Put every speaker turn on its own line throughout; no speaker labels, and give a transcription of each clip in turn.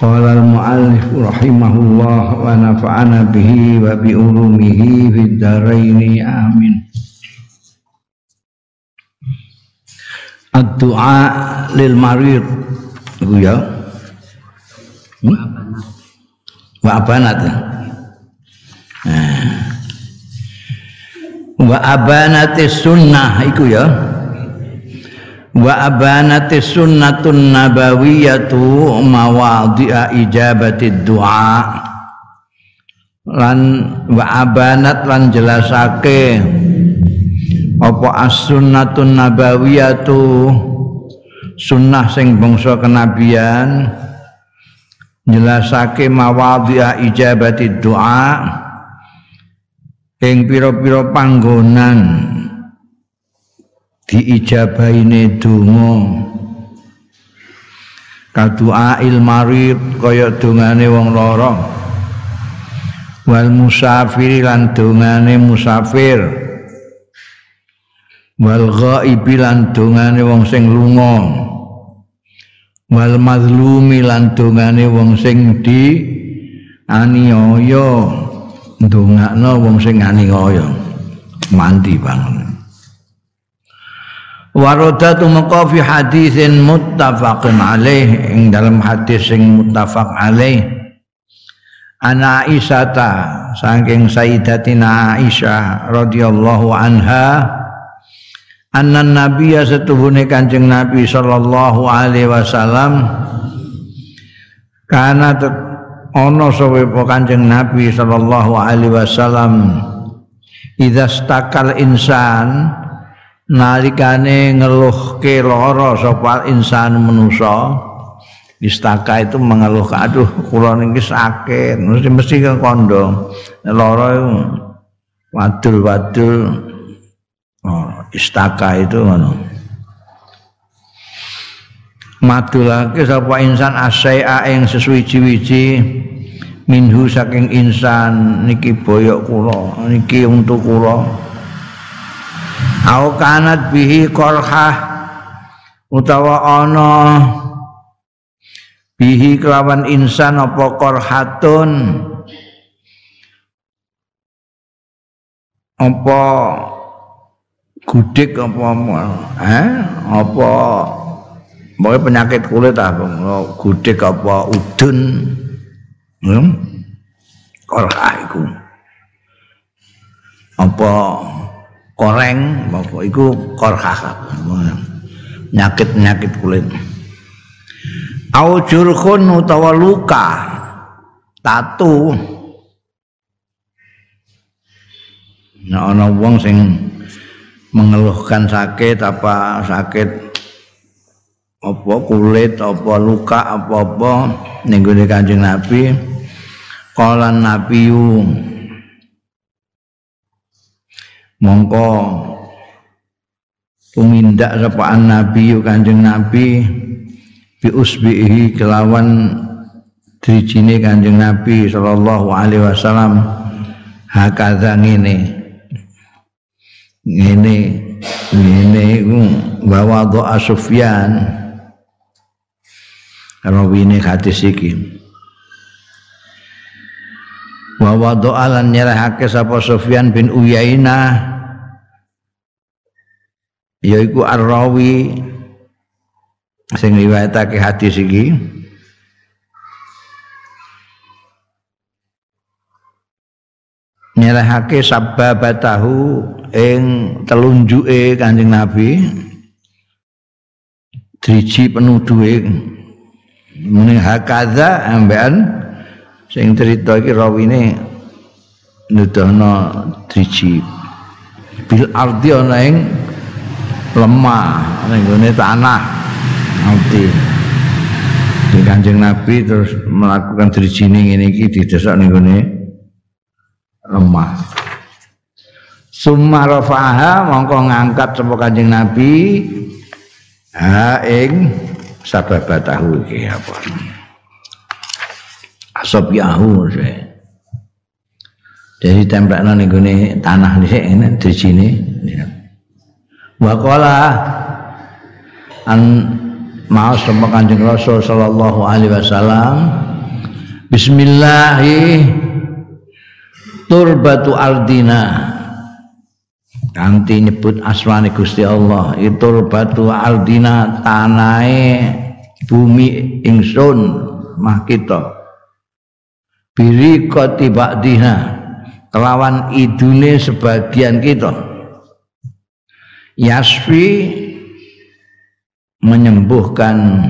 Qala al-mu'allif rahimahullah wa nafa'ana bihi wa bi ulumihi fid dharain amin. Ad-du'a lil marid iku ya. Hmm? Wa abanat. Nah. Wa abanatis sunnah iku ya wa abanati sunnatun nabawiyatu mawadhi'a ijabati du'a. Lan wa abanat lan jelasake apa as-sunnatun nabawiyatu sunnah sing bangsa kenabian. Jelasake mawadhi'a ijabati du'a ing pira-pira panggonan diijabaine donga. Kadua ilmarid kaya dongane wong lara. Wal musafir lan dongane musafir. Wal ghaibi lan dongane wong sing lunga. Wal mazlumi lan dongane wong sing di aniaya ndongakno wong sing aniaya mandi banget Warodatu maka fi hadisin muttafaqun alaih ing dalam hadis sing muttafaq alaih. Ana Aisyata saking Sayyidatina Aisyah radhiyallahu anha anna nabiyya setuhune Kanjeng Nabi sallallahu alaihi wasallam kana ana sapa Kanjeng Nabi sallallahu alaihi wasallam idza stakal insan nalikane ngeluhke lara sapa insan manusa istaka itu mengeluh aduh kula niki sakit mesti mesti ke kondo lara itu wadul-wadul oh, istaka itu ngono. Madulake sapa insan asai'a ing sesuwiji-wiji minhu saking insan niki boyok kula niki untuk kula au kanat bihi korhah utawa ana bihi kelawan insan apa korhatun apa gudik apa eh apa Pokoknya penyakit kulit apa gudik apa udun hmm? apa koreng apa iku korhah nyakit-nyakit kulit. Au jurkhun utawa luka tatu. Nah ana wong sing mengeluhkan sakit apa sakit apa kulit apa luka apa-apa ning Kanjeng Nabi kala nabiyu mongko tumindak sapaan nabi kanjeng nabi. Bi usbihi kelawan drijine kanjeng nabi sallallahu alaihi wasallam. Hakadha ngene. Ngene iku bawa doa Sufyan. Rawine hadis iki. Wa wada'a lan nyerahake sapa Sufyan bin Uyainah yaiku ar-rawi. Sing riwayatake hadis iki. Nyerahake sababatahu ing telunjuke Kanjeng Nabi. Driji penuduhe. Muni hakaza ambean sing cerita iki rawine nuduhno driji. Bil ardi ana ing lemah ning tanah arti Kanjeng Nabi terus melakukan drijine ngene iki didesak ning lemah. Summa rafaha mongko ngangkat sapa Kanjeng Nabi ha ing sababatahu iki apa. Asop yahu. Jadi tempelno ning tanah dhisik ngene drijine. Wa qala an mau sama kanjeng Rasul sallallahu alaihi wasallam. Bismillahi turbatu ardina. Kanthi nyebut asmane Gusti Allah itu turbatu ardina tanahe bumi ingsun mah kita. Biri dina kelawan idune sebagian kita yasfi menyembuhkan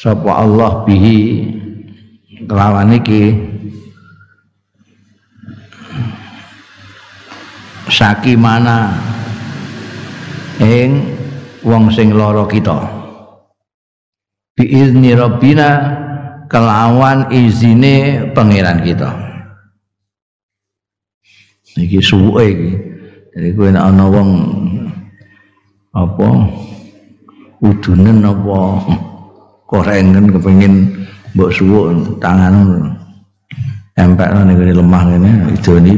sapa Allah bihi kelawan iki. Sakimana ing wong sing lara kita. Biizni rabbina kelawan izine pangeran kita iki suwe iki. Jadi kowe ana wong apa udunen apa korengen kepengin mbok suwuk tangan empekno ning lemah ngene idone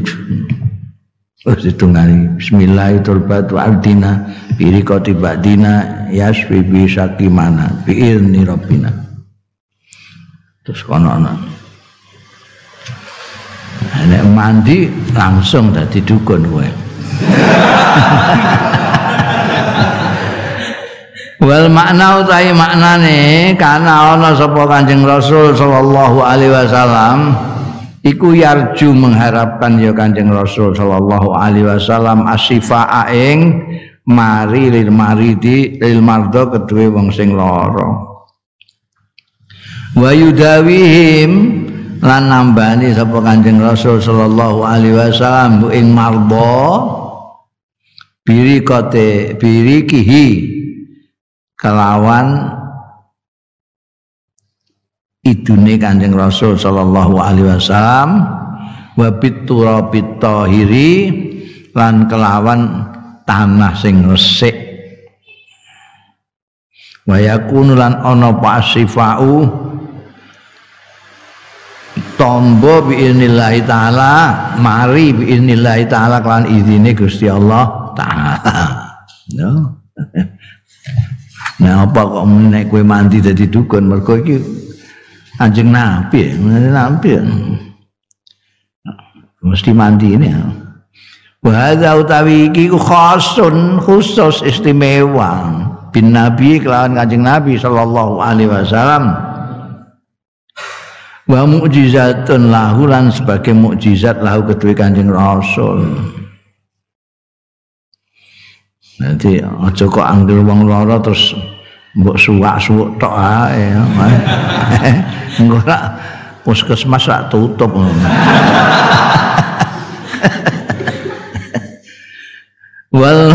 terus ditungani. Bismillahirrahmanirrahim aldina birikoti ba'dina yasfi bi sakimana bi rabbina. Terus kono ana nek mandi langsung dadi dukun kowe Wal makna utahi maknane karena ana sapa Kanjeng Rasul sallallahu alaihi wasallam iku yarju mengharapkan ya Kanjeng Rasul sallallahu alaihi wasallam asifa ing mari lil maridi lil mardo kedue wong sing lara. Wa yudawihim lan nambani sapa Kanjeng Rasul sallallahu alaihi wasallam ing mardo biri kote biri kihi kelawan idune Kanjeng Rasul sallallahu alaihi wasallam wa biturabit tahiri lan kelawan tanah sing resik. Wa yakunu lan ana pasifau tombo biinillahi taala mari biinillahi taala kelan izine Gusti Allah taala no Nah, apa kok nek kowe mandi dadi dukun mergo iki Kanjeng Nabi, Nabi. Mesti mandi ini ya. Wahada utawi iki khasun khusus istimewa bin Nabi kelawan Kanjeng Nabi sallallahu alaihi wasallam. Wa mukjizatun lahu lan sebagai mukjizat lahu kedua Kanjeng Rasul. Nanti aja kok anggere wong lara terus mbok suwak-suwuk tok ae. Engko rak puskesmas rak tutup. wal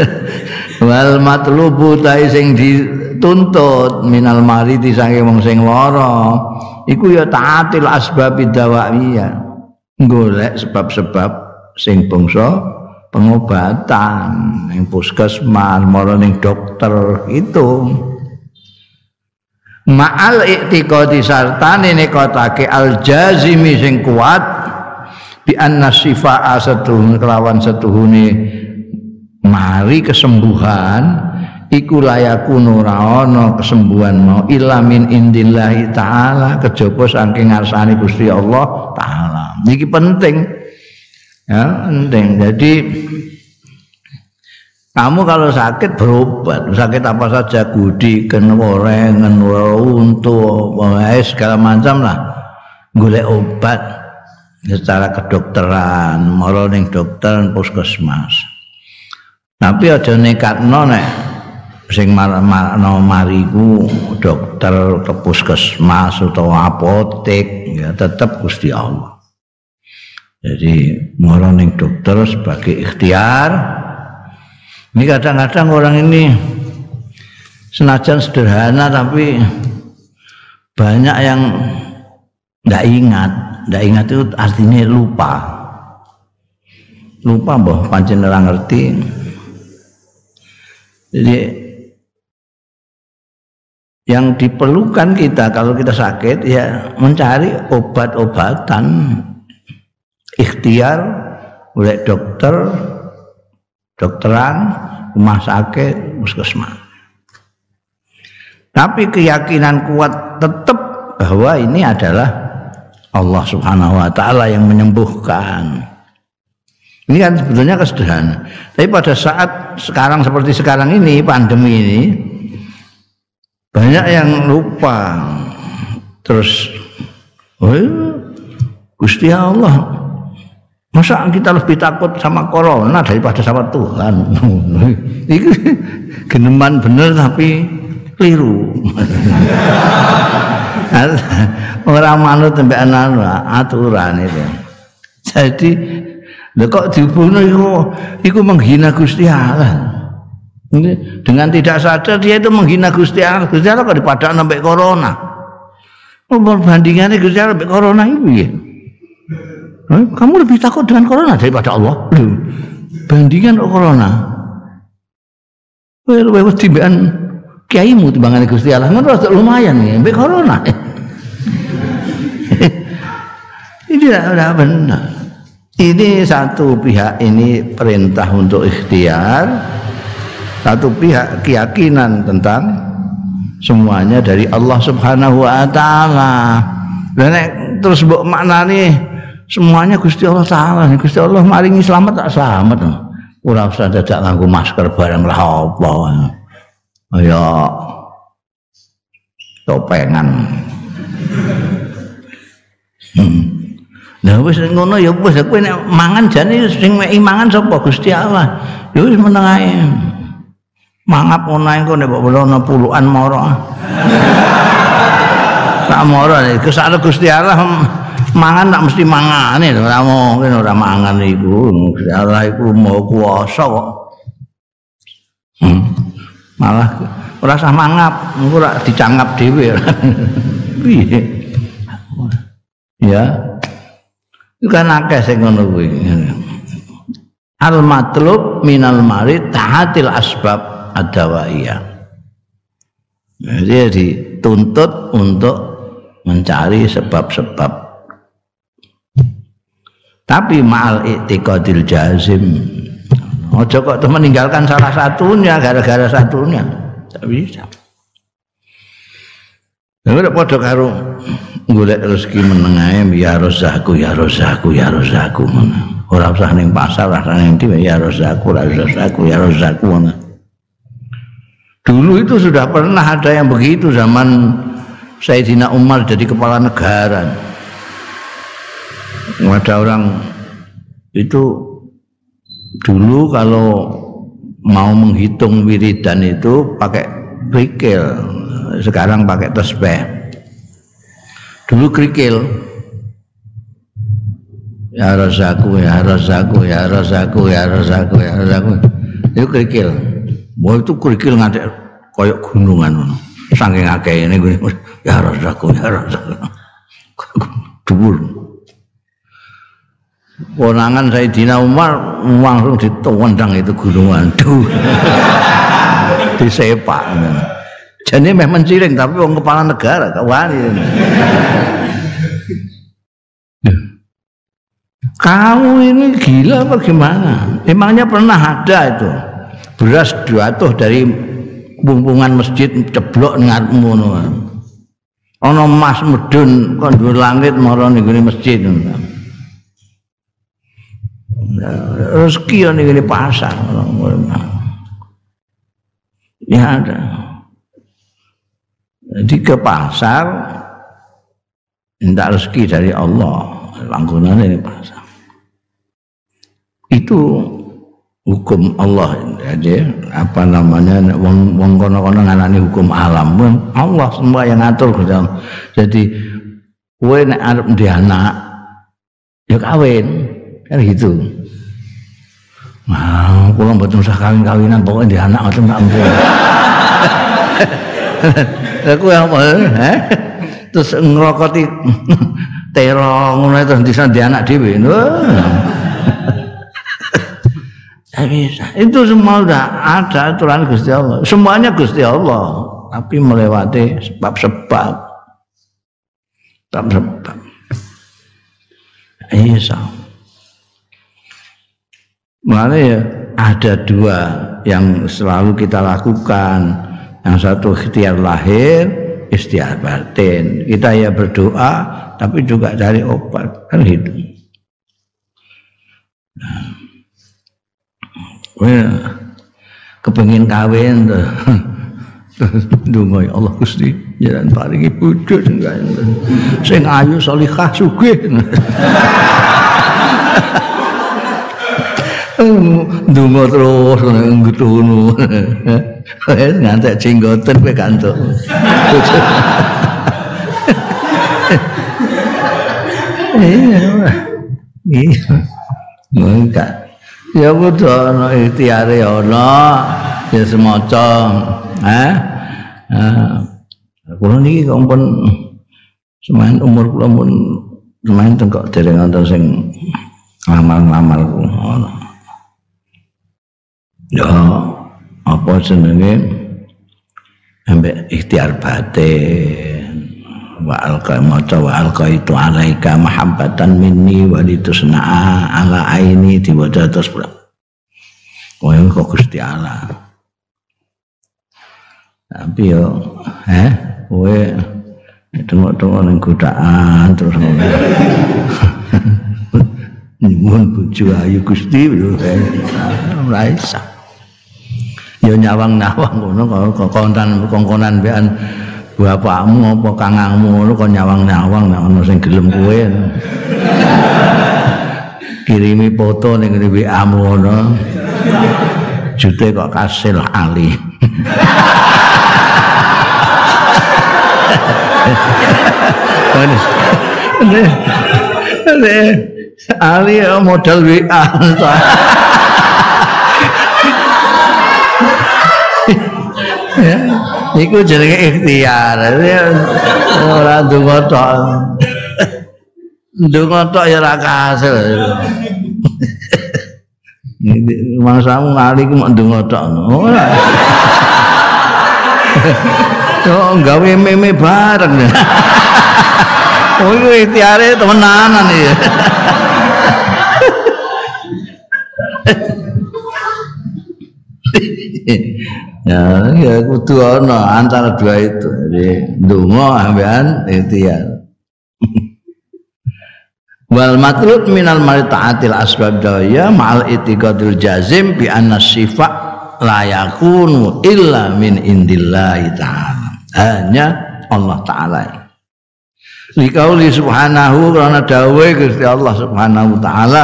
wal matlubu ta sing dituntut minal maridi sange wong sing lara iku ya taatil asbab dawaiya. Golek sebab-sebab sing bangsa pengobatan yang puskesmas mara ning dokter itu. Ma'al i'tiqadi sartane nekotake al jazimi sing kuat bi anna sifaa setuhun kelawan setuhune mari kesembuhan iku layakunu ora ana kesembuhan mau. Ilamin indillahi taala kejaba saking ngarsane Gusti Allah taala. Iki penting. Ya penting. Jadi kamu kalau sakit berobat. Sakit apa saja gudi kenorengan untuk segala macam lah. Golek obat secara kedokteran. Moroning dokter puskesmas. Tapi ada nekat nek sing marano mariku dokter ke puskesmas atau apotek ya tetap Gusti Allah. Jadi moroning dokter sebagai ikhtiar. Ini kadang-kadang orang ini senajan sederhana tapi banyak yang nggak ingat. Nggak ingat itu artinya lupa. Lupa boh pancen orang ngerti. Jadi yang diperlukan kita kalau kita sakit ya mencari obat-obatan ikhtiar oleh dokter dokteran rumah sakit puskesmas tapi keyakinan kuat tetap bahwa ini adalah Allah Subhanahu wa taala yang menyembuhkan. Ini kan sebetulnya kesederhanaan. Tapi pada saat sekarang seperti sekarang ini pandemi ini banyak yang lupa. Terus Gusti Allah Masa kita lebih takut sama corona daripada sama Tuhan? Ini geneman bener tapi keliru. Orang manut sampai anak aturan itu. Jadi kok dibunuh itu, itu menghina Gusti Allah. Dengan tidak sadar dia itu menghina Gusti Allah. Gusti Allah kok dipadak sampai corona. Oh, perbandingannya Gusti Allah sampai corona itu ya. Kamu lebih takut dengan corona daripada Allah. Bandingan corona. Well, well, timbaan kiaimu timbangan Gusti Allah ngono lumayan ya mbek corona ini tidak benar ini satu pihak ini perintah untuk ikhtiar satu pihak keyakinan tentang semuanya dari Allah Subhanahu wa taala dan terus mbok maknane semuanya Gusti Allah taala Gusti Allah maringi selamat tak selamat ora usah dadak nganggo masker bareng lah apa kaya topengan. Hmm. Lah wis ngono ya wis kowe nek mangan jane sing mek mangan sapa Gusti Allah. Ya wis meneng ae. Mangap ngono kok nek ana puluhan moro. Tak moro kesane Gusti Allah mangan tak mesti mangane ora mungkin ora mangan iku. Gusti Allah iku mau kuwasa kok. Hmm. malah ora usah mangap engko ora dicangap dhewe. Piye? Ya. Itu kan akeh sing ngono kuwi. Al matlub minal mari tahatil asbab adawaiyah jadi dituntut untuk mencari sebab-sebab tapi ma'al i'tiqadil jazim Ojo kok tuh meninggalkan salah satunya gara-gara satunya. Tak bisa. Lalu udah podo karo golek rezeki menengae ya rozaku ya rozaku ya rozaku mana. Ora usah ning pasar, ora ning ndi ya rozaku, ya ya rozaku. Dulu itu sudah pernah ada yang begitu zaman Sayyidina Umar jadi kepala negara. Ada orang itu dulu kalau mau menghitung wiridan itu pakai krikil sekarang pakai tesbih dulu krikil ya rasaku ya rasaku ya rasaku ya rasaku ya rasaku itu krikil mau itu krikil ngadek koyok gunungan saking akeh ini ya rasaku ya rasaku dhuwur Konangan Sayyidina Umar langsung ditendang itu gunungan. Duh. Disepak. Jadi memang menciring tapi orang kepala negara gak wani. Kamu ini gila apa gimana? Emangnya pernah ada itu beras jatuh dari bumpungan masjid ceblok ngono. Ana emas medun kon langit marane masjid ngono. rezeki yang ini pasar ya ada jadi ke pasar minta rezeki dari Allah langgunan ini pasar itu hukum Allah jadi apa namanya wong wong kono kono nganani hukum alam Allah semua yang ngatur jadi kue nek arep anak ya kawin kan gitu Nah, kula mboten usah kawin-kawinan, pokoknya di anak ngoten tak ampun. Aku yang apa? Terus terong ngono terus di anak dhewe. Bisa. Itu semua sudah ada aturan Gusti Allah. Semuanya Gusti Allah, tapi melewati sebab-sebab. Sebab-sebab. Iya. Mana ya ada dua yang selalu kita lakukan. Yang satu ikhtiar lahir, ikhtiar batin. Kita ya berdoa, tapi juga cari obat kan hidup. Nah. Kepengin kawin tuh. Dungo ya Allah Gusti, jalan paringi bojo sing sing ayu salihah sugih. Dungo terus ngono Wes ngantek jenggoten kowe kantuk. Iya. Iya. Enggak. Ya kudu ana ikhtiare ana ya semaca ha? Kula niki kok pun semain umur kula pun semain tengkok dereng wonten sing ngamal-ngamal ngono. Ya apa jenenge? Ambek ikhtiar batin wa alqa maca wa alqa itu alaika mahabbatan minni wa litusna ala aini diwaca terus pula yang kok Gusti Allah. Tapi yo eh kowe tengok-tengok ning godaan terus ngono. Nyuwun bojo ayu Gusti ora isa yo nyawang-nyawang ngono kok kontan kongkonan bean bapakmu apa kangangmu ngono kok nyawang-nyawang nek ana sing gelem kowe. Kirimi foto ning ngene WA-mu ngono. Jute kok kasil ali. Ali modal WA. Iku jenenge ikhtiar. Ora ndonga tok. Ndonga tok ya ora kasil. Mangsamu ngali ku mok ndonga tok. Ora. Gawe meme bareng. oh, itu ikhtiare temenanan ya. ya ya kudu ana antara dua itu. Jadi donga ambean ikhtiar. Wal matlub minal maritaatil asbab daya ma'al itiqadil jazim bi anna sifat la yakunu illa min indillahi ta'ala. Hanya Allah ta'ala. Likauli subhanahu karena dawe Gusti Allah subhanahu ta'ala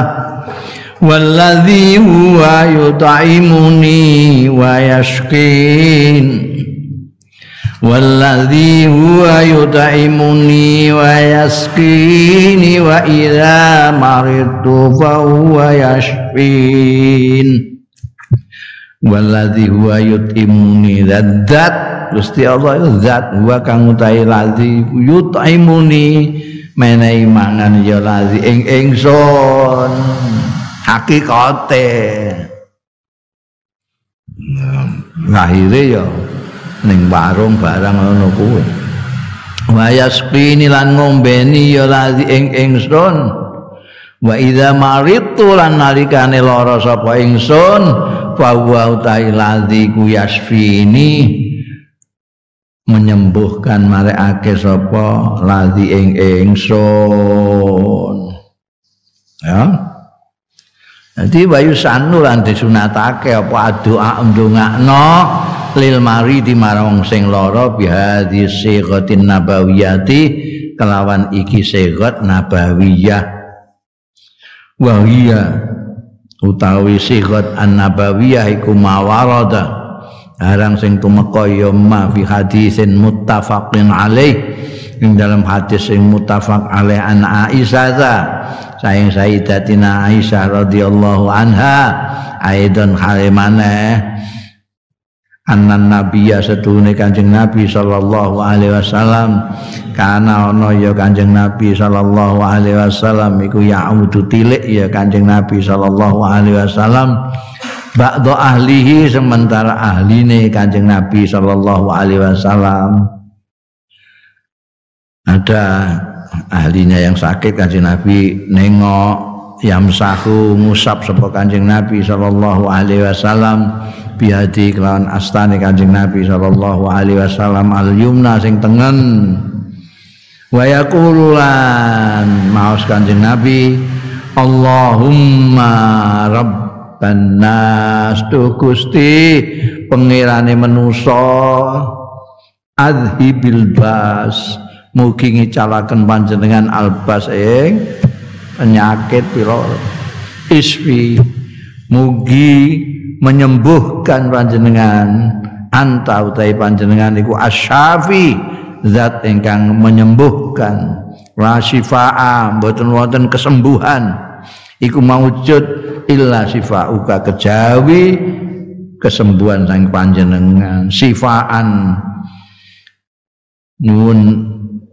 والذي هو يطعمني ويشقين. والذي هو يطعمني ويسقيني وإذا مرضت فهو يشفين. والذي هو يطعمني ذات Gusti Allah itu zat wa kang utahe lazi. Yut'imuni menehi mangan ya lazi. Ing ingsun hakikate ngahire ya ning warung barang ngono kuwi. Wayasqini lan ngombeni ya lagi ing ingsun. Wa idza maritu lan nalikane lara sapa ingsun fa wa utai ladzi ku yasfini. Menyembuhkan marekake sapa ladzi ing ingsun. Ya Jadi wayu sanu lan disunatake apa doa ndongakno lil mari di marang sing lara bihadhi sighatin nabawiyati kelawan iki sighat nabawiyah. Wa utawi sighat an nabawiyah iku mawarada. Arang sing tumeka ya ma fi hadisin muttafaqin alaih ing dalam hadis sing muttafaq alaih an Aisyah saing Sayyidatina Aisyah radhiyallahu anha aidon halimane anan nabiya sedune kanjeng nabi sallallahu alaihi wasallam. Kana ana ya kanjeng nabi sallallahu alaihi wasallam iku ya'udu tilik ya kanjeng nabi sallallahu alaihi wasallam. Ba'da ahlihi sementara ahline kanjeng nabi sallallahu alaihi wasallam. Ada ahlinya yang sakit kanjeng nabi nengok yamsahu ngusap sapa kanjeng nabi sallallahu alaihi wasallam biadi kelawan astane Kanjeng Nabi sallallahu alaihi wasallam al yumna sing tengen. Wa yaqululan maos Kanjeng Nabi Allahumma rabban nas tu Gusti pengirane manusa adhibil bas mugi ngicalaken panjenengan albas ing penyakit pira? Isfi mugi menyembuhkan panjenengan anta utai panjenengan iku asyafi zat ingkang menyembuhkan. La syifaa mboten wonten kesembuhan. Iku maujud illa sifauka kejawi kesembuhan sang panjenengan. Sifaan nyuwun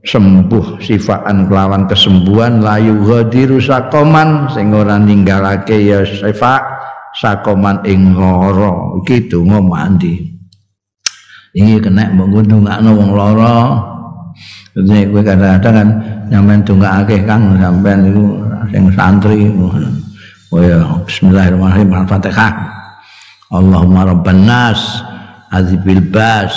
sembuh sifaan kelawan kesembuhan layu ghadiru sakoman sing ora ninggalake ya sifat sakoman ing lara. Iki donga mandi. Iki kena mbok ngundungakno wong lara. Jadi kowe kadang-kadang kan nyampean dongakake Kang sampean iku sing santri oh ya bismillahirrahmanirrahim al-fatihah. Allahumma rabban nas azibil bas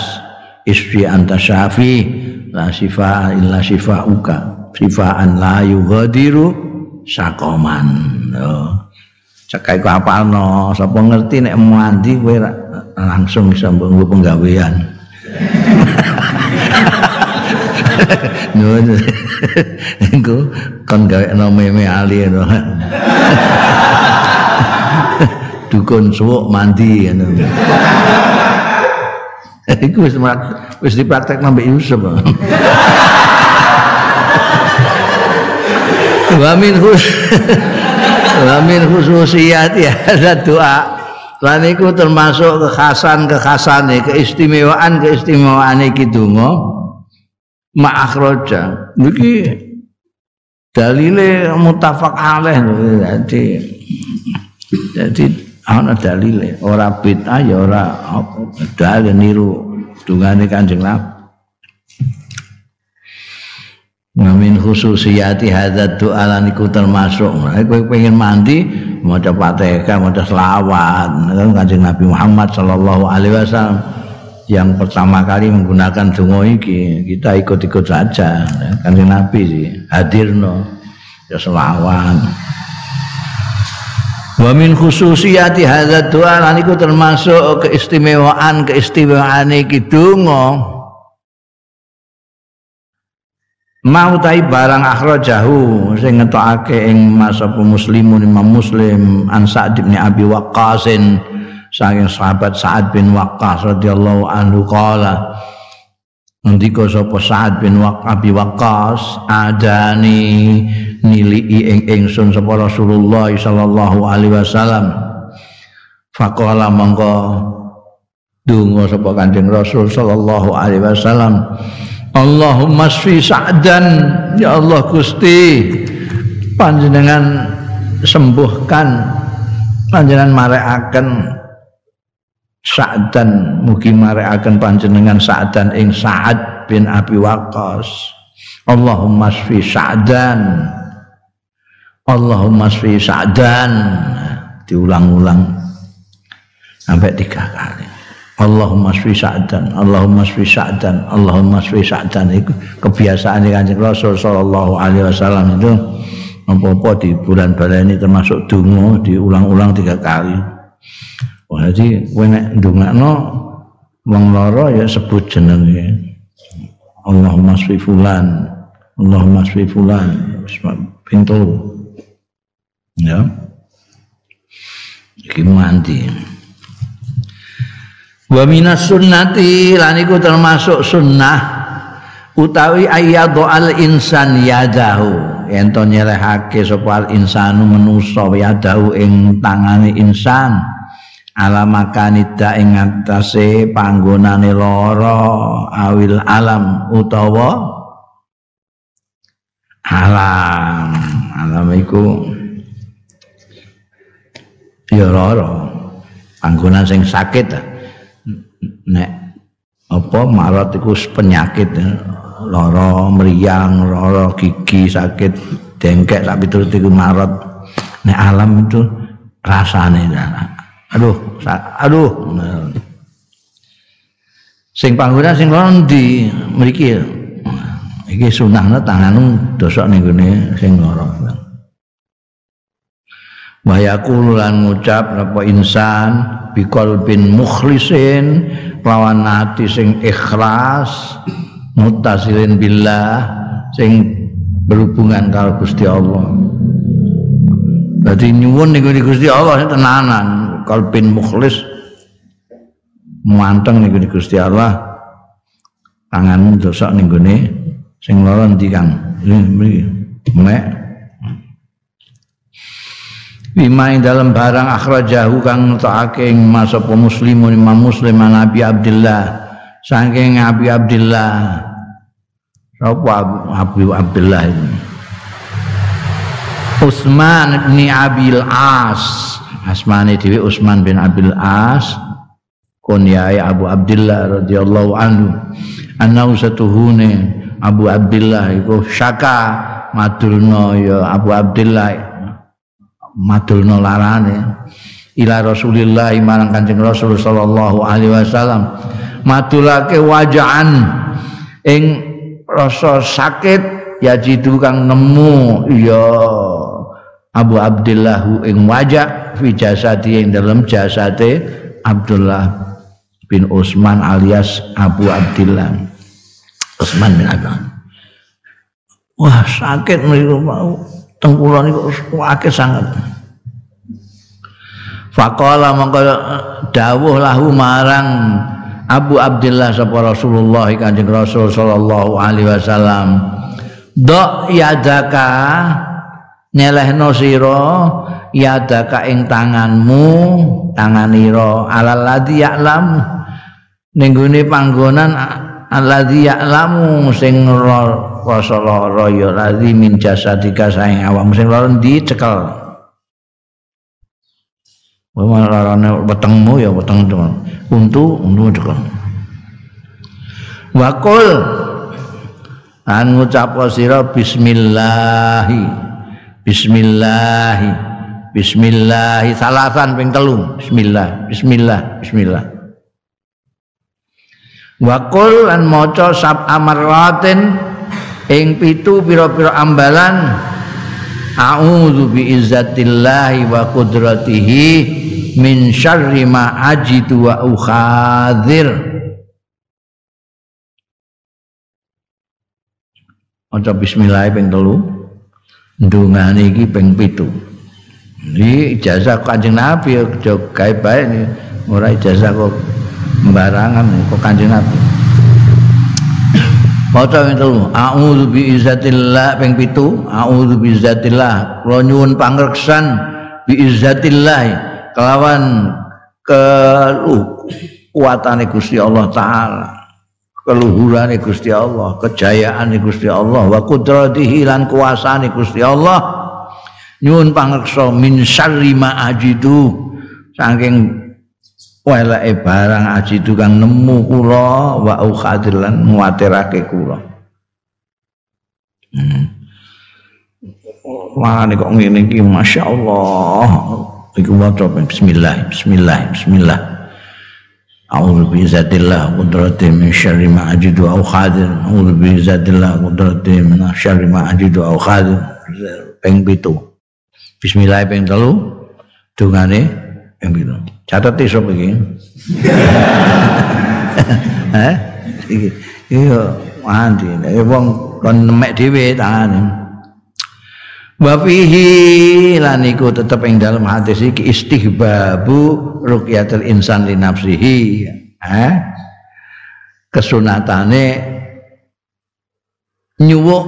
isfi anta syafi la syifa illa syifauka syifaan la yughadiru sakoman oh. cekai ku apalno sapa ngerti nek mandi kowe langsung bisa mbok penggawean Nuwun. Engko kon gawe no meme ali no. Dukun suwuk mandi ngono. Iku wis wis dipraktek nambah Yusuf. Wa min wa min khususiyat ya doa lan iku termasuk kekhasan-kekhasane keistimewaan-keistimewaan iki donga ma'akhraja niki dalile mutafaq alaih jadi jadi ana dalile ora bid'ah ya ora apa dalil niru dungane Kanjeng Nabi Ngamin khususiyati hadza doa lan iku termasuk. Kowe pengen mandi maca Fatihah, maca selawat. Kanjeng Nabi Muhammad sallallahu alaihi wasallam yang pertama kali menggunakan donga iki, kita ikut-ikut saja. Kanjeng Nabi sih hadirno ya selawat. Wa min khususiyati hadza doa lan iku termasuk keistimewaan keistimewaan iki donga. mau tai barang akhrajahu sing ngetokake ing masapa muslimun imam muslim an Sa'd bin Abi Waqqas saking sahabat Sa'ad bin Waqqas radhiyallahu anhu qala ngendika sapa Sa'ad bin Waqqas adani nilii ing ingsun sapa Rasulullah sallallahu alaihi wasallam. Faqala mongko donga sapa Kanjeng Rasul sallallahu alaihi wasallam. Allahumma sfi sa'dan. Ya Allah Gusti panjenengan sembuhkan panjenengan marekaken Sa'dan. Mugi marekaken panjenengan Sa'dan ing Sa'ad bin Abi Waqqas. Allahumma sfi Sa'dan Allahumma sfi Sa'dan. Diulang-ulang. Sampai tiga kali. Allahumma sfi sa'dan Allahumma sfi sa'dan Allahumma sfi sa'dan. Itu kebiasaan Kanjeng Rasul sallallahu alaihi wasallam itu. Apa-apa di bulan ini termasuk dungo diulang-ulang tiga kali. Wah, jadi kowe nek ndongakno wong lara ya sebut jenenge. Allahumma sfi fulan Allahumma sfi fulan pintu ya. Iki mandi. Wa minas sunnati lan iku termasuk sunnah utawi ayyadhu al insan yadahu. Ento nyerehake sapa al insanu manusa yadahu ing tangane insan. Alamakanida ing atase panggonane lara awil alam utawa alam. Alam iku ya lara panggonan sing sakit nek apa marat iku penyakit lara meriang lara gigi sakit dengkek sak piturut iku marat nek alam itu rasane aduh aduh. Sing panggonan sing lono ndi mriki iki sunahna tanganmu dosok ning gone sing lara wa yaqulu lan ngucap apa insan bikol bin mukhlisin lawan hati sing ikhlas mutasilin billah sing berhubungan karo Gusti Allah. Dadi nyuwun niku Gusti Allah tenanan. Kalbin mukhlis muanteng ning Gusti Allah. Tanganmu dosak ning gone sing lara ndi Kang? Mek Bima ing dalam barang akhrajahu kang ngetokake ing masa muslimun Imam Muslim Nabi Abdullah saking Nabi Abdullah Sapa Abu Abdullah ini? Utsman bin Abil As. Asmane dhewe Utsman bin Abil As. Kunyai Abu Abdullah radhiyallahu anhu. Anau satuhune Abu Abdullah iku syaka madulno ya Abu Abdullah madulno larane. Ila Rasulillah marang Kanjeng Rasul sallallahu alaihi wasallam. Madulake wajahan ing rasa sakit ya jitu kang nemu ya Abu Abdullah ing wajah fi jasadi ing dalam jasate Abdullah bin Utsman alias Abu Abdullah Utsman bin Affan. Wah sakit niku mau tengkula niku akeh sangat Faqala mongko dawuh lahu marang Abu Abdullah sapa Rasulullah Kanjeng Rasul sallallahu alaihi wasallam. Dok yadaka? Nyelehno sira yadaka ing tanganmu tanganira alal ladzi ya'lam. Ning panggonan alladzi ya'lamu sing rasa lara ya ladzi min jasadika saing awak. Sing lara ndi cekel. Wah, larane wetengmu ya weteng untu untu cekel. Wakul. An ngucap sira bismillahi. Bismillahi. Bismillahi. Salasan ping telu. Bismillah Bismillah Bismillah. Wakul lan maca sab amaratin ing pitu pira-pira ambalan A'udzu bi izzatillahi wa qudratihi min syarri ma ajidu wa ukhadir. Maca bismillah ping telu. Ndungane iki ping 7 iki ijazah Kanjeng Nabi aja gawe bae ora ijazah kok sembarangan kok Kanjeng Nabi Maca itu, a'udzu bi izzatillah ping 7, a'udzu bi izzatillah, kula nyuwun pangreksan. Bi izzatillah. Kelawan kekuatane Gusti Allah taala. Keluhuran Gusti Allah, kejayaan Gusti Allah, wa kudratihi lan kuasane Gusti Allah. Nyuwun pangreksa min syarri ma ajidu. Saking Weleke barang aji tukang nemu kula wa ukhadilan muaterake kula. Hmm. Wah, Wah, kok ngene iki masyaallah. Iku maca bismillah, bismillah, bismillah. A'udzu bi zatillah qudrati min syarri ma ajidu au khadir. A'udzu bi zatillah qudrati min syarri ma ajidu au khadir. Ping Bismillah peng 3. Dungane peng pitu catat iso iki eh iki iya mandi wong kon nemek dhewe tangane. Wa fihi lan iku tetep ing dalam hadis iki istihbabu ruqyatul insan li nafsihi. Eh kesunatane nyuwuk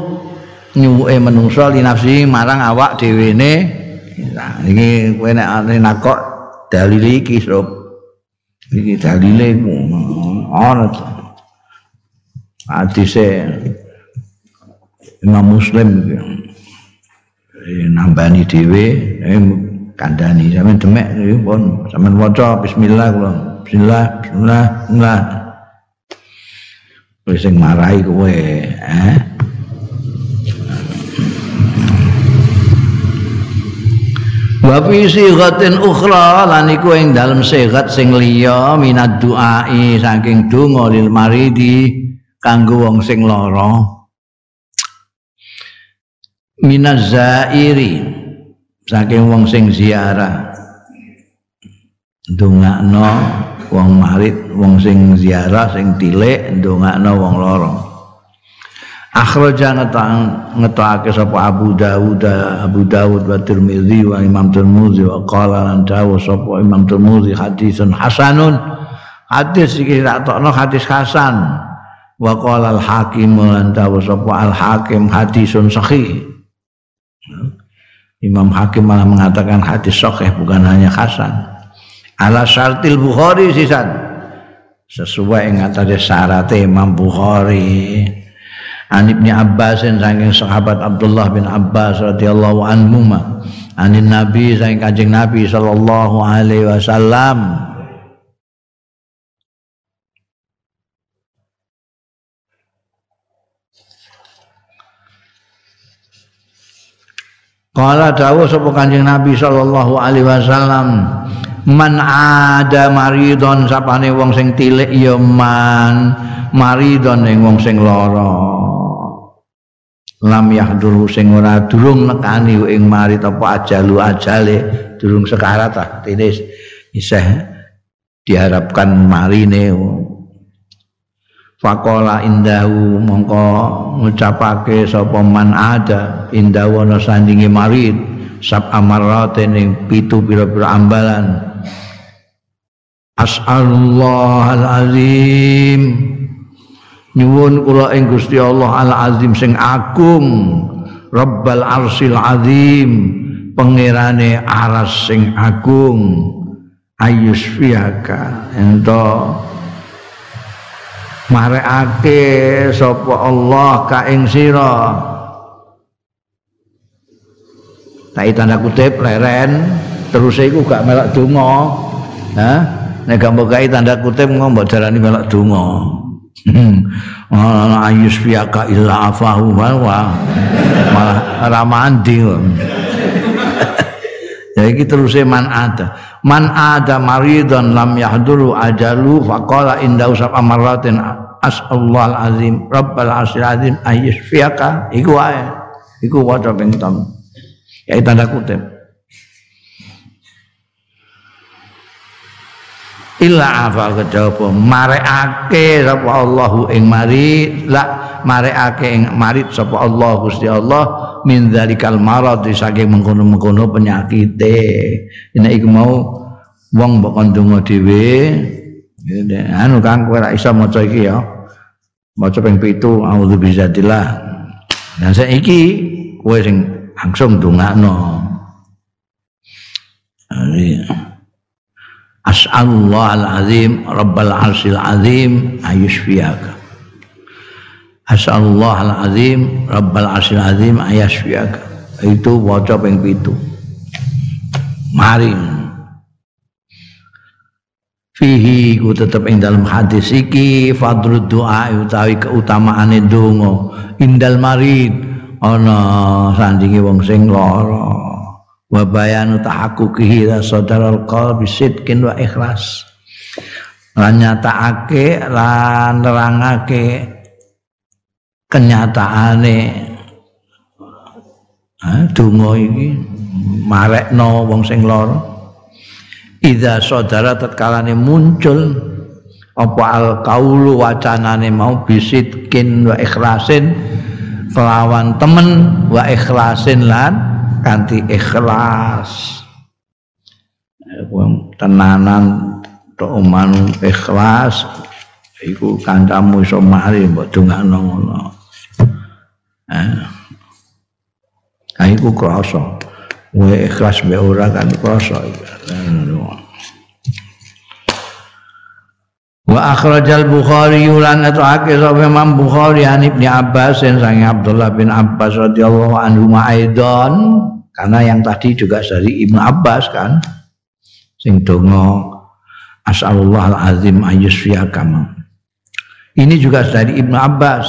nyuwuke menungso li nafsihi marang awak dhewe ne. Nah iki kowe nek nakok dalile iki sob iki dalile ana hadise Imam Muslim nambani dhewe eh, kandhani. Sampean demek pun. Sampean waca bismillah kula. Bismillah bismillah bismillah. Wis sing marahi kowe eh Wa fi sighatin ukhra lan iku ing dalem sigat sing liya minad duai saking donga lil maridi kanggo wong sing lara. Minaz zairi saking wong sing ziarah. Ndongakno wong marit wong sing ziarah sing tilik ndongakno wong lara akhraja ngetake sapa Abu Dawud Abu Dawud wa Tirmizi wa Imam Tirmizi wa qala lan dawu sapa Imam Tirmizi hadisun hasanun. Hadis iki tak tokno hadis hasan. Wa qala al hakim lan dawu sapa al hakim hadisun sahih. Imam Hakim malah mengatakan hadis sahih bukan hanya hasan. Ala syartil Bukhari sisan. Sesuai yang atas syarat Imam Bukhari An Ibnu Abbas saking sahabat Abdullah bin Abbas radhiyallahu anhu ma anin Nabi saking Kanjeng Nabi sallallahu alaihi wasallam. Kala dawuh sapa Kanjeng Nabi sallallahu alaihi wasallam man ada maridon sapane wong sing tilik ya man maridon ing wong sing lara lam yahduru sing ora durung nekani ing mari apa ajalu ajale durung sekarat tinis isih diharapkan marine. Fakola indahu mongko ngucapake sapa man ada indahu ana sandinge marid sab amarate ning pitu pira-pira ambalan. As'alullah al-azim nyuwun kula ing Gusti Allah al azim sing agung Rabbal arsil azim pangerane aras sing agung. Ayus fiaka ento marekake sapa Allah ka ing sira? Tak tanda kutip leren. Terus iku gak melak donga. Ha nek gak tanda kutip ngomong darani melak donga ana ayus fiaka illa afahu wa malah ramandi. Ya iki terus man ada. Man ada maridon lam yahduru ajalu faqala inda usab amaratin asallahu azim rabbal asyil azim ayus fiaka iku wae. Iku waca ping ya tanda kutip illa afa kejaba marekake sapa Allahu ing mari la marekake ing marit sapa Allah Gusti Allah min zalikal marad saking mengkono-mengkono penyakite. Nek iku mau wong mbok ndonga dhewe anu Kang kowe ra iso maca iki ya. Maca ping 7 auzu bizatillah dan saiki kowe sing langsung ndongakno Amin. As'alullah al-azim Rabbal arsil azim ayushfiyaka. As'alullah al-azim Rabbal arsil azim ayushfiyaka. Itu wajah yang itu. Mari. Fihi ku tetap ing dalam hadis iki fadrul doa utawi keutamaan donga. Indal marid ana sandingi wong sing lara wa bayanu tahaqquqihi sadaral qalbi sidqin wa ikhlas. Lan nyatakake lan nerangake kenyataane. Donga iki marekno wong sing lara. Idza sadara tatkalane muncul apa al kaulu wacanane mau bisidkin wa ikhlasin kelawan temen wa ikhlasin lan kanthi ikhlas. Wong tenanan tok oman ikhlas iku kancamu iso mari mbok dongakno ngono. Eh. Iku krasa. Wae ikhlas be ora kan krasa. Wa akhrajal Bukhari lan atake sapa Imam Bukhari an Ibnu Abbas sang Abdullah bin Abbas radhiyallahu anhu ma'idon karena yang tadi juga dari Ibnu Abbas kan sing donga asallallahu alazim ini juga dari Ibnu Abbas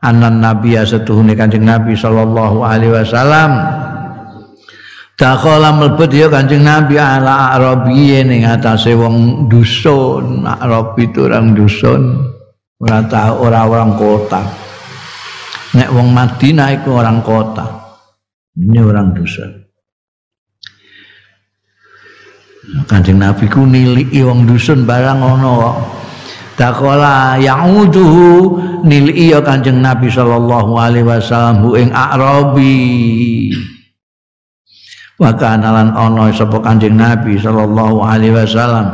anan nabiya setuhune kanjeng Nabi sallallahu alaihi wasallam Dakhala mlebet ya Kanjeng Nabi ala Arabi ning atase wong dusun. Arabi itu orang dusun. Ora tahu ora orang kota. Nek wong Madinah itu orang kota. Ini orang dusun. Kanjeng Nabi ku niliki wong dusun barang ngono kok. Dakhala ya'uduhu niliki ya Kanjeng Nabi sallallahu alaihi wasallam ing Arabi. wa kana lan ana sapa kanjeng nabi sallallahu alaihi wasallam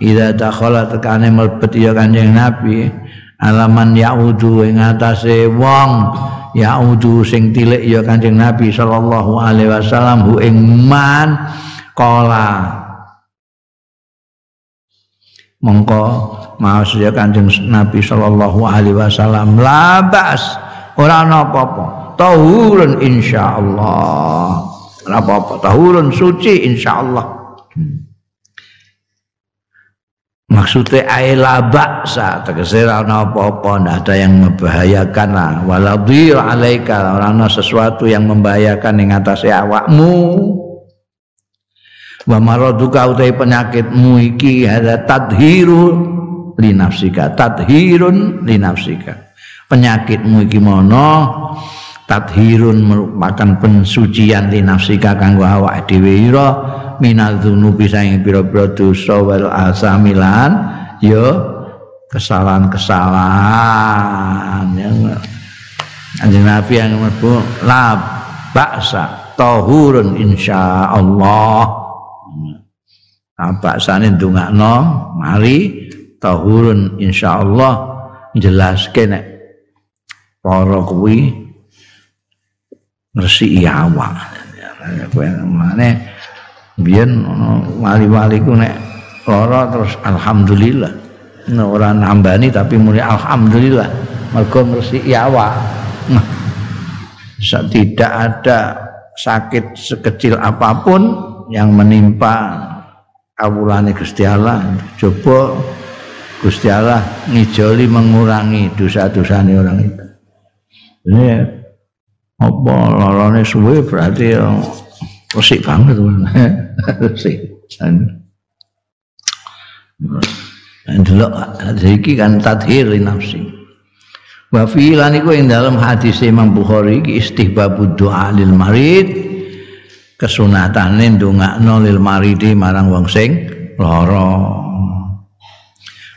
ida dakhala tekane mlebet ya kanjeng nabi alaman yaudu ing atase wong yaudu sing tilik ya kanjeng nabi sallallahu alaihi wasallam hu ing man kala mongko maos ya kanjeng nabi sallallahu alaihi wasallam. Labas ora apa-apa. Tahurun insyaallah. Ora apa-apa tahurun suci insyaallah Maksudnya aila baksa tegese ana apa-apa ndak ada yang membahayakan lah. Waladhir alaika ora ana sesuatu yang membahayakan ing atase awakmu. Wa maraduka utai penyakitmu iki ada tadhiru li nafsika tadhirun li nafsika. Penyakitmu iki mono tathirun merupakan pensucian di nafsika kanggo awak dhewe ira minal dzunubi saing pira-pira dosa wal asamilan ya kesalahan-kesalahan yang Anjing Nabi yang mlebu la baksa tahurun insyaallah. Nah, baksane ndongakno mari tahurun insyaallah jelaske nek para kuwi ngresiki awak. Mane biyen wali-wali ku nek lara terus alhamdulillah. Nek ora nambani tapi muni alhamdulillah mergo ngresiki awak. Nah, tidak ada sakit sekecil apapun yang menimpa awulane Gusti Allah. Coba Gusti Allah ngijoli mengurangi dosa-dosane orang itu. Ini apa lorone suwe berarti resik banget dan delok iki kan tadhir nafsi. Wa fi lan iku ing dalam hadis Imam Bukhari iki istihbabud doa lil marid kesunatane ndongakno lil maridi marang wong sing lara.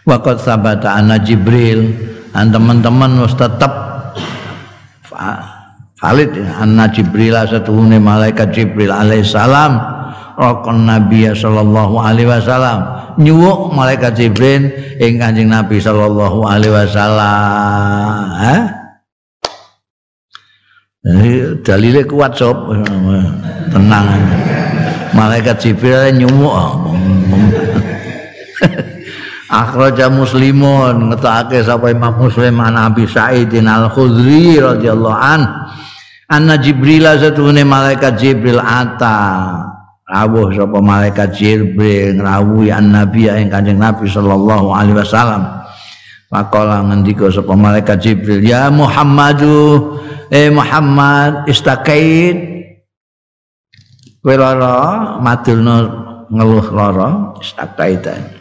Waqad sabata anna Jibril dan teman-teman wis tetep Khalid anna Jibril satuhune malaikat Jibril alaihissalam rokon Nabi sallallahu alaihi wasallam. Nyuwuk malaikat Jibril ing Kanjeng Nabi sallallahu alaihi wasallam. Ha? Dalile kuat sob. Tenang. Malaikat Jibril nyuwuk. Akhraja muslimun ngetake sapa Imam Muslim an Abi Sa'id Al-Khudri radhiyallahu anhu Anna Jibril satune malaikat Jibril ata rawuh sapa malaikat Jibril ngrawuhi an-nabi ing Kanjeng Nabi sallallahu alaihi wasallam. Faqala ngendika sapa malaikat Jibril, "Ya Muhammadu, eh Muhammad istakait." Kowe madulno ngeluh lara istakaitan.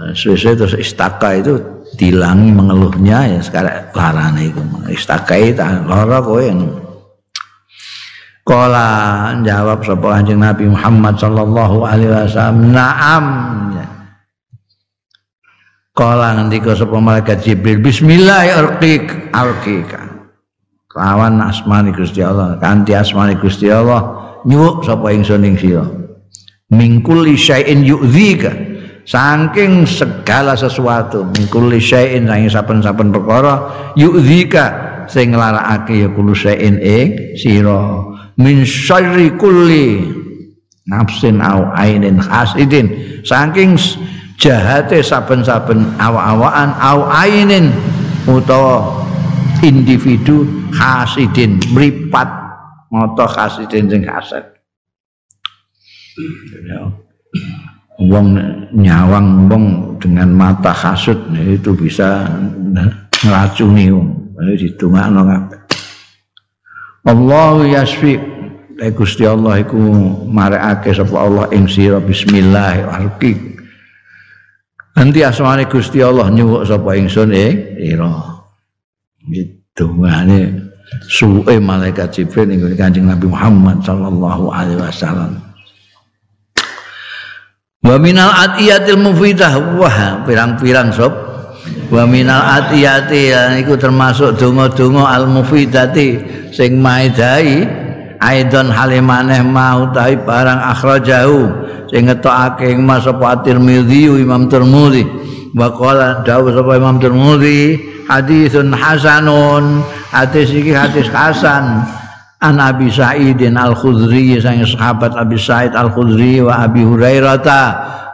Nah, Suwe-suwe terus istaka itu dilangi mengeluhnya ya sekarang larane itu istakai ta lara kowe Kala jawab sapa Kanjeng Nabi Muhammad sallallahu alaihi wasallam. Na'am. Kala ngendika sapa malaikat Jibril bismillah arqik arqika lawan asmani Gusti Allah kanthi asmani Gusti Allah nyuwuk sapa ingsun ing sira. Mingkul syai'in yu'dzika. Saking segala sesuatu mingkuli syai'in saking saben-saben perkara yu'dzika sing nglarakake ya kulo syai'in ing sira min syarri kulli. Nafsin au ainin hasidin saking jahate saben-saben awak-awakan au ainin utawa individu hasidin mripat mata hasidin sing hasad wong nyawang wong dengan mata hasud itu bisa ngeracuni wong ditungakno kabeh Allah yasfi Tapi Gusti Allah iku marekake sapa Allah ing sira bismillahirrahmanirrahim. Nanti asmane Gusti Allah nyuwuk sapa ingsun ing sira. Dungane suwe malaikat Jibril ning Kanjeng Nabi Muhammad sallallahu alaihi wasallam. Wa minal atiyatil mufidah wah pirang-pirang sob wa minal atiyati iku termasuk donga-donga al mufidati sing maedai aidon halimaneh mau tahi barang akhrajahu sing ngetokake Mas apa Tirmizi Imam Tirmizi wa qala dawuh sapa Imam Tirmizi hadisun hasanun. Hadis iki hadis hasan. An Abi Sa'idin Al-Khudri sang sahabat Abi Sa'id Al-Khudri wa Abi Hurairah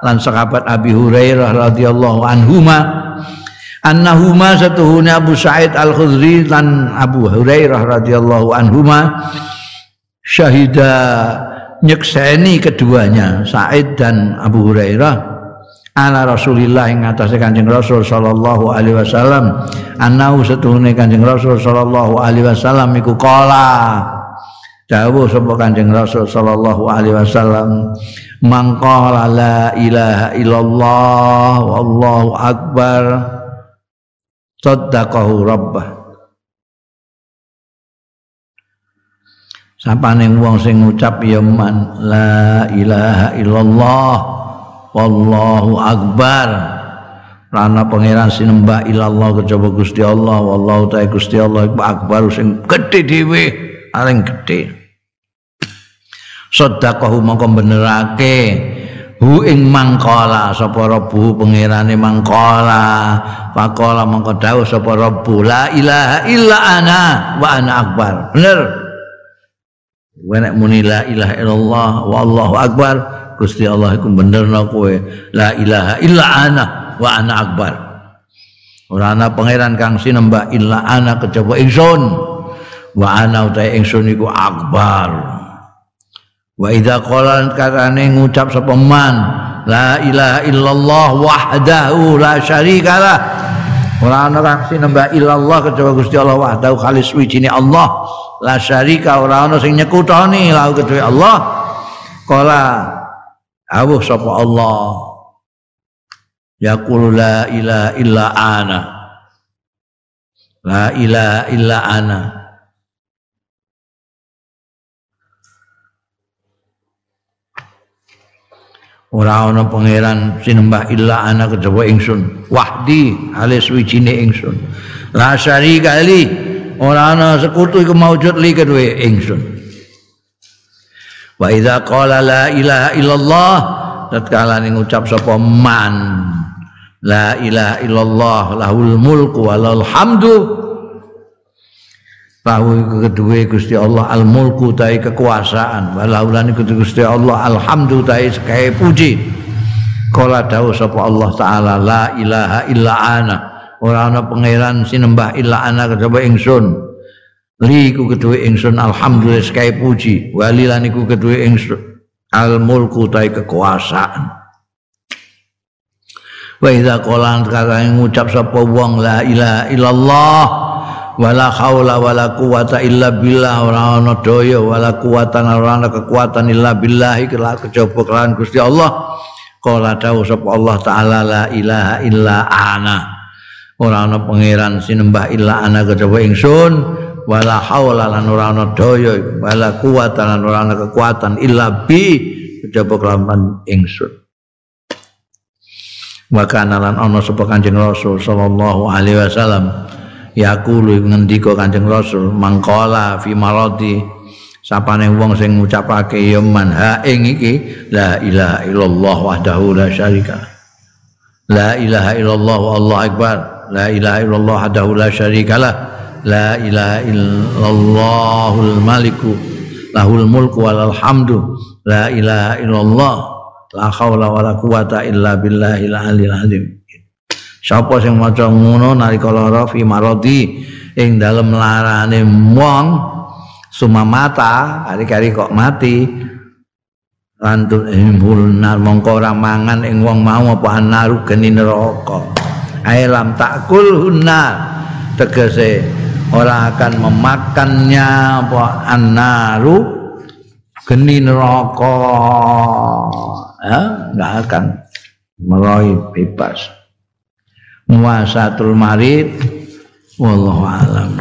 lan sahabat Abi Hurairah radhiyallahu anhuma annahuma satuhuna Abu Sa'id Al-Khudri dan Abu Hurairah radhiyallahu anhuma syahida nyekseni keduanya Said dan Abu Hurairah. Ala Rasulillah yang atas Kanjeng Rasul sallallahu alaihi wasallam anau setuhune Kanjeng Rasul sallallahu alaihi wasallam iku kala dawuh sapa Kanjeng Rasul sallallahu alaihi wasallam mangqala la ilaha illallah wallahu akbar saddaqahu rabbah. Sapane wong sing ngucap ya man la ilaha illallah wallahu akbar. Rana pangeran sinembah ilallah kejaba Gusti Allah wallahu ta'ala Gusti Allah akbar. Sing gedhe dhewe paling gedhe. Sedekahhu mongko benerake hu ing mangkala sapa rabbu pangerane mangkala faqala mongko dawuh sapa rabbu la ilaha illa ana wa ana akbar bener Kowe nek muni la ilaha illallah wallahu akbar, Gusti Allah iku benerno kowe la ilaha illa ana wa ana akbar. Ora ana pangeran kang sinembah illa ana kejaba ingsun. Wa ana utahe ingsun iku akbar. Wa idza qala katane ngucap sapa man la ilaha illallah wahdahu la syarikalah. Ora ana kang sinembah illallah kejaba Gusti Allah wahdahu khalis wijine Allah. la syarika ora ana sing nyekutoni lahu kedue Allah kala awuh sapa Allah yaqulu la ilaha illa ana la ilaha illa ana ora ana pangeran sinembah illa ana kejaba ingsun. Wahdi alis wijine ingsun. La syarika li ora ana sekutu iku maujud li kedue ingsun. Wa idza qala la ilaha illallah tatkala ning ngucap sapa man la ilaha illallah lahul mulku walal hamdu bahwa kedua Gusti Allah al mulku tai kekuasaan. Walaulan iku Gusti Allah alhamdu tai sekaya puji. Kala dawuh sapa Allah taala la ilaha illa ana. Ora ana pangeran sinembah illa ana kejaba ingsun. Li ku kedue ingsun alhamdulillah sekali puji. Wali lan iku kedue ingsun al mulku tai kekuasaan. Wa idza qala kata ngucap sapa wong la ilaha illallah wala haula wala quwata illa billah. Ora ana daya wala quwata ora ana kekuatan illa billah kejaba kelawan Gusti Allah. Qala dawuh sapa Allah taala la ilaha illa ana. Ora ana pangeran sinembah illa ana kejaba ingsun. Wala haula lan ora ana daya wala kuwata lan ora ana kekuatan illa bi kejaba kelawan ingsun. Wa kana lan ana sapa kanjeng rasul sallallahu alaihi wasallam yaqulu ngendika kanjeng rasul mangkala fi maradi. Sapane wong sing ngucapake ya man ha ing iki la ilaha illallah wahdahu la syarika la ilaha illallah wallahu akbar. La ilaha illallah wahdahu la syarikalah la ilaha illallahul maliku lahul mulku walal hamdu. La ilaha illallah la haula wala quwata illa billahil aliyil azim sapa sing maca ngono nalika lara fi maradi? Ing dalem larane wong sumamata hari-hari kok mati. Lantur imbulnar mongko ora mangan ing wong mau apa anaru geni neraka. Aelam takul hunna. Tegese ora akan memakannya apa anaru geni neraka. Ya enggak akan meroy bebas muasatul marid. Wallahu alam